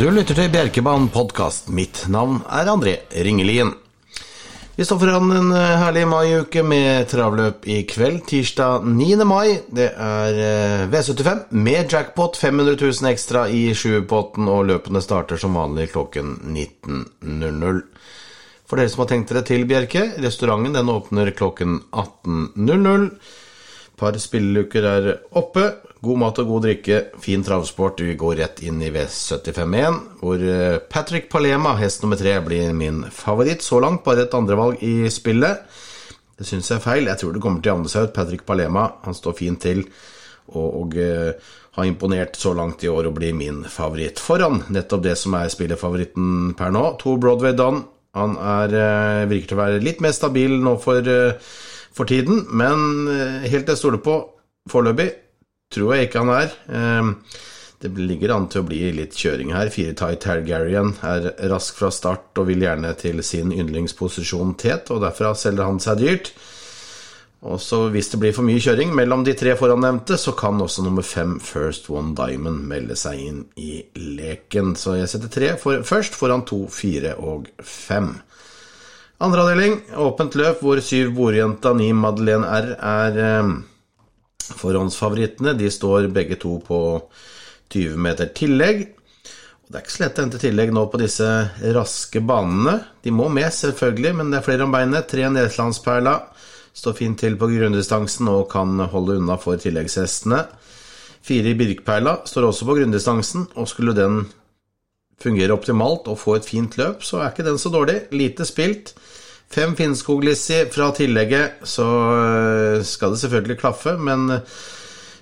Du lytter til Bjerkebanen podkast. Mitt navn er André Ringelien. Vi står foran en eh, herlig maiuke med travløp i kveld, tirsdag 9. mai. Det er eh, V75 med jackpot 500 000 ekstra i sjuerpotten, og løpene starter som vanlig klokken 19.00. For dere som har tenkt dere til Bjerke, restauranten den åpner klokken 18.00. Par spilleluker er oppe. God mat og god drikke, fin transport. Vi går rett inn i V75-1, hvor eh, Patrick Palema, hest nummer tre, blir min favoritt så langt. Bare et andrevalg i spillet. Det syns jeg er feil. Jeg tror det kommer til å jevne seg ut. Patrick Palema han står fint til og, og har imponert så langt i år og blir min favoritt. Foran nettopp det som er spillefavoritten per nå, to Broadway Don. Han er, uh, virker til å være litt mer stabil nå for, uh, for tiden, men helt til jeg stoler på foreløpig tror jeg ikke han er. Ehm, det ligger an til å bli litt kjøring her. Fire Tight Targaryen er rask fra start og vil gjerne til sin yndlingsposisjon tet, og derfra selger han seg dyrt. Og så Hvis det blir for mye kjøring mellom de tre forannevnte, så kan også nummer fem First One Diamond melde seg inn i leken. Så jeg setter tre for, først foran to, fire og fem. Andre avdeling, åpent løp hvor syv bordjenta Ni Madeleine R er eh, Forhåndsfavorittene de står begge to på 20 meter tillegg. Og Det er ikke så lett å hente tillegg nå på disse raske banene. De må med, selvfølgelig, men det er flere om beinet. Tre Nederlandsperla står fint til på grunndistansen og kan holde unna for tilleggshestene. Fire Birkperla står også på grunndistansen, og skulle den fungere optimalt og få et fint løp, så er ikke den så dårlig. Lite spilt. Fem Finnskog-Lissi fra tillegget, så øh, skal det selvfølgelig klaffe, men øh,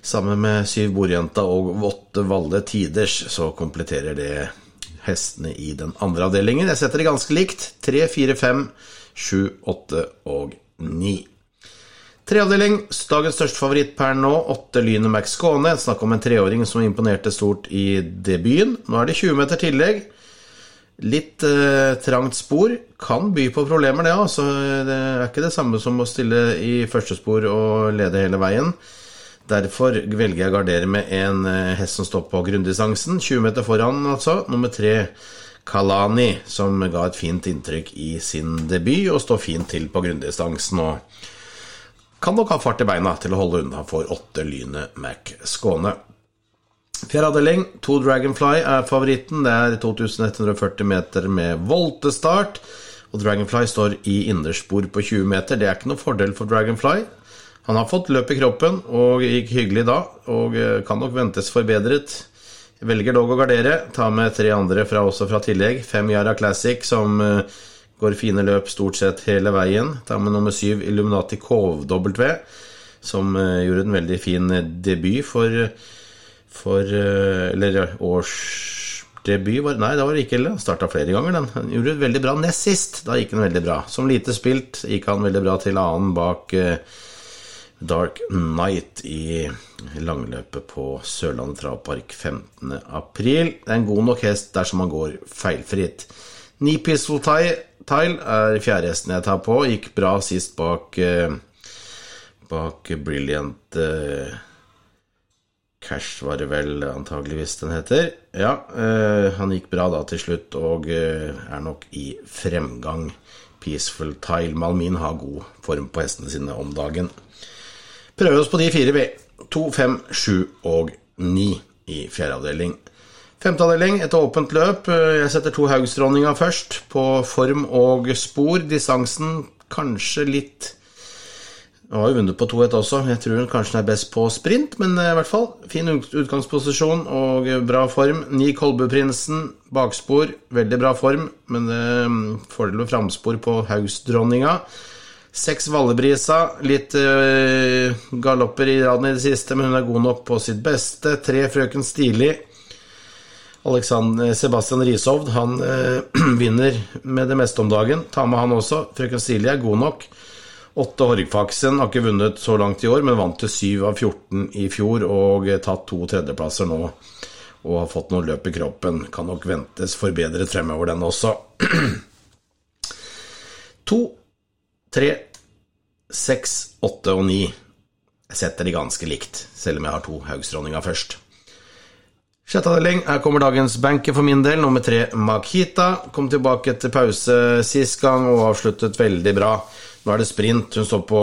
sammen med syv Bordjenta og åtte Valle Tiders, så kompletterer det hestene i den andre avdelingen. Jeg setter det ganske likt. Tre, fire, fem, sju, åtte og ni. Treavdeling, dagens største favoritt per nå, åtte og Max Skåne. Snakk om en treåring som imponerte stort i debuten. Nå er det 20 meter tillegg. Litt eh, trangt spor kan by på problemer, det. Altså, det er ikke det samme som å stille i første spor og lede hele veien. Derfor velger jeg å gardere med en eh, hest som står på grunndistansen. 20 meter foran, altså. Nummer tre Kalani, som ga et fint inntrykk i sin debut og står fint til på grunndistansen. Og kan nok ha fart i beina til å holde unna for åtte Lynet Mac Skåne. Fjerde avdeling, to Dragonfly er favoritten. Det er 2140 meter med voltestart. Og Dragonfly står i innerspor på 20 meter. Det er ikke noe fordel for Dragonfly. Han har fått løp i kroppen og gikk hyggelig da, og eh, kan nok ventes forbedret. Velger dog å gardere. Ta med tre andre fra, også fra tillegg. Fem Yara Classic, som eh, går fine løp stort sett hele veien. Tar med nummer syv Illuminati KW, som eh, gjorde en veldig fin debut for for eh, Eller årsdebut var Nei, det var det ikke heller. Starta flere ganger, den. Han gjorde det veldig bra nest sist. Da gikk den veldig bra. Som lite spilt gikk han veldig bra til annen bak eh, Dark Night i langløpet på Sørlandet Travpark 15. april. Det er en god nok hest dersom han går feilfritt. Ni Pistol Tile er fjerdehesten jeg tar på. Gikk bra sist bak, eh, bak Brilliant Cash var det vel antageligvis den heter. Ja, eh, han gikk bra da til slutt, og eh, er nok i fremgang. Peaceful Tile. Malmin har god form på hestene sine om dagen. Prøver oss på de fire, vi. To, fem, sju og ni i fjerde avdeling. Femte avdeling, et åpent løp. Eh, jeg setter to Haugsdronninga først, på form og spor. Distansen kanskje litt Jeg har jo vunnet på 2-1 også. Jeg tror kanskje den er best på sprint, men eh, i hvert fall fin utgangsposisjon og bra form. Ni Kolbuprinsen, bakspor, veldig bra form, men eh, fordel med framspor på Hausdronninga. Seks Vallebrisa, litt øh, galopper i raden i det siste, men hun er god nok på sitt beste. Tre Frøken Stilig. Alexander Sebastian Rishovd han eh, vinner med det meste om dagen. Ta med han også. Frøken Silje er god nok. Åtte Horgfaksen har ikke vunnet så langt i år, men vant til 7 av 14 i fjor og tatt to tredjeplasser nå. Og har fått noen løp i kroppen. Kan nok ventes forbedret fremover, den også. to, tre, seks, åtte og ni. Jeg setter de ganske likt, selv om jeg har to Haugsdronninga først. Sjette her kommer dagens banker for min del. Nummer tre Makita. Kom tilbake etter pause sist gang og avsluttet veldig bra. Nå er det sprint. Hun står på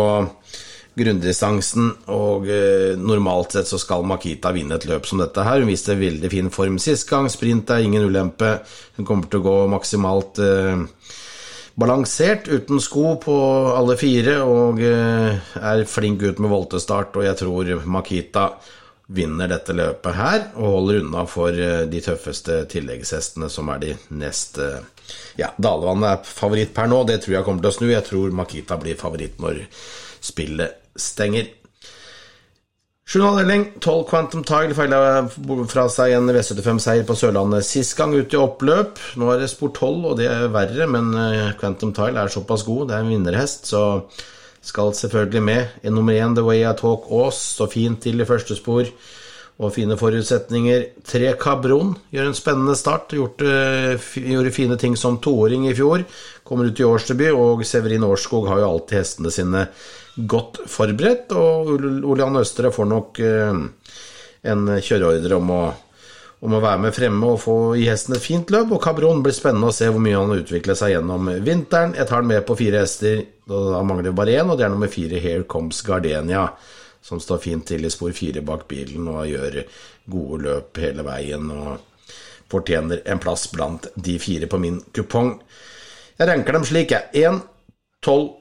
grunndistansen, og eh, normalt sett så skal Makita vinne et løp som dette her. Hun viste veldig fin form sist gang. Sprint er ingen ulempe. Hun kommer til å gå maksimalt eh, balansert, uten sko på alle fire, og eh, er flink ut med voltestart, og jeg tror Makita vinner dette løpet her og holder unna for eh, de tøffeste tilleggshestene, som er de neste Ja, Dalevann er favoritt per nå, det tror jeg kommer til å snu. Jeg tror Makita blir favoritt når spillet stenger. Journaldeling, avdeling, 12 Quantum Tile feila fra seg en V75-seier på Sørlandet sist gang ut i oppløp. Nå er det spor 12, og det er verre, men eh, Quantum Tile er såpass god. Det er en vinnerhest, så skal selvfølgelig med. I nummer én The Way I Talk Aas står fint til i første spor og fine forutsetninger. Tre Cabron gjør en spennende start. Gjort, uh, gjorde fine ting som toåring i fjor. Kommer ut i årsdebut, og Severin Årskog har jo alltid hestene sine godt forberedt. Og Olian Østre får nok uh, en kjøreordre om å om å være med fremme og få gi hesten et fint løp. Og Cabron blir spennende å se hvor mye han har utviklet seg gjennom vinteren. Jeg tar den med på fire hester, da mangler vi bare én, og det er nummer fire Here Comes Gardenia, som står fint til i spor fire bak bilen og gjør gode løp hele veien og fortjener en plass blant de fire på min kupong. Jeg ranker dem slik, jeg. Én, tolv,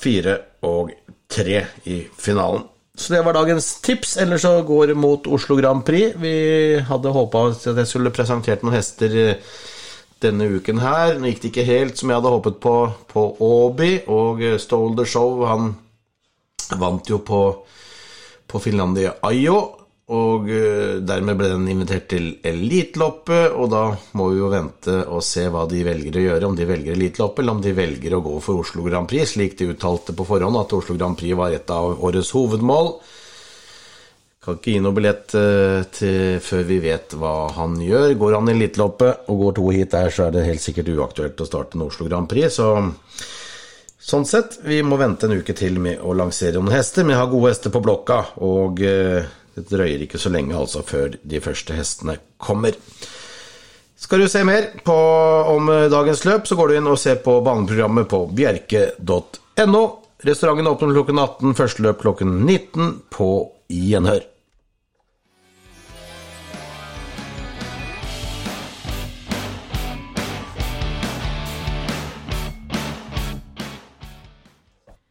fire og tre i finalen. Så det var dagens tips. Ellers så går det mot Oslo Grand Prix. Vi hadde håpa at jeg skulle presentert noen hester eh, denne uken her. Nå gikk det ikke helt som jeg hadde håpet på på Åby, og eh, Stole the Show han vant jo på, på Finlandia Ayo. Og eh, dermed ble den invitert til Eliteloppet, og da må vi jo vente og se hva de velger å gjøre. Om de velger Eliteloppet, eller om de velger å gå for Oslo Grand Prix, slik de uttalte på forhånd at Oslo Grand Prix var et av årets hovedmål. Kan ikke gi noe billett eh, til før vi vet hva han gjør. Går han Eliteloppet og går to hit der, så er det helt sikkert uaktuelt å starte en Oslo Grand Prix. Så sånn sett, vi må vente en uke til med å lansere noen hester. Men jeg har gode hester på blokka, og eh, det drøyer ikke så lenge altså før de første hestene kommer. Skal du se mer på, om dagens løp, så går du inn og ser på baneprogrammet på bjerke.no. Restauranten åpner klokken 18, første løp klokken 19 på Gjenhør.